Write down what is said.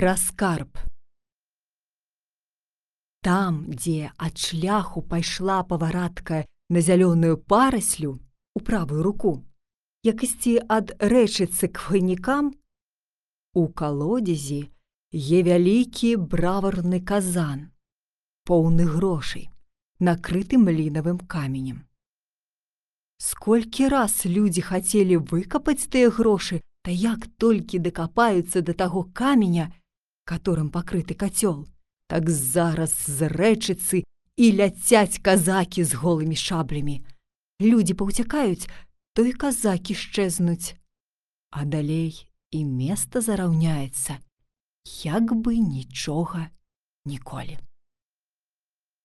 пра скарб. Там, дзе ад шляху пайшла паваратка на зялёную параслю у правую руку, як ісці ад рэчыцы к хвайнікам, у калодзезі е вялікі браварны казан, поўны грошай, накрыты млінавым каменем. Сколькі раз людзі хацелі выкапаць тыя грошы, та як толькі дакапаюцца да таго каменя, которым пакрыты кацёл, так зараз з рэчыцы і ляцяць казакі з голымі шаблямі. Людзі паўцякаюць, то і казакі шчэзнуць. А далей і места зараўняецца, як бы нічога ніколі.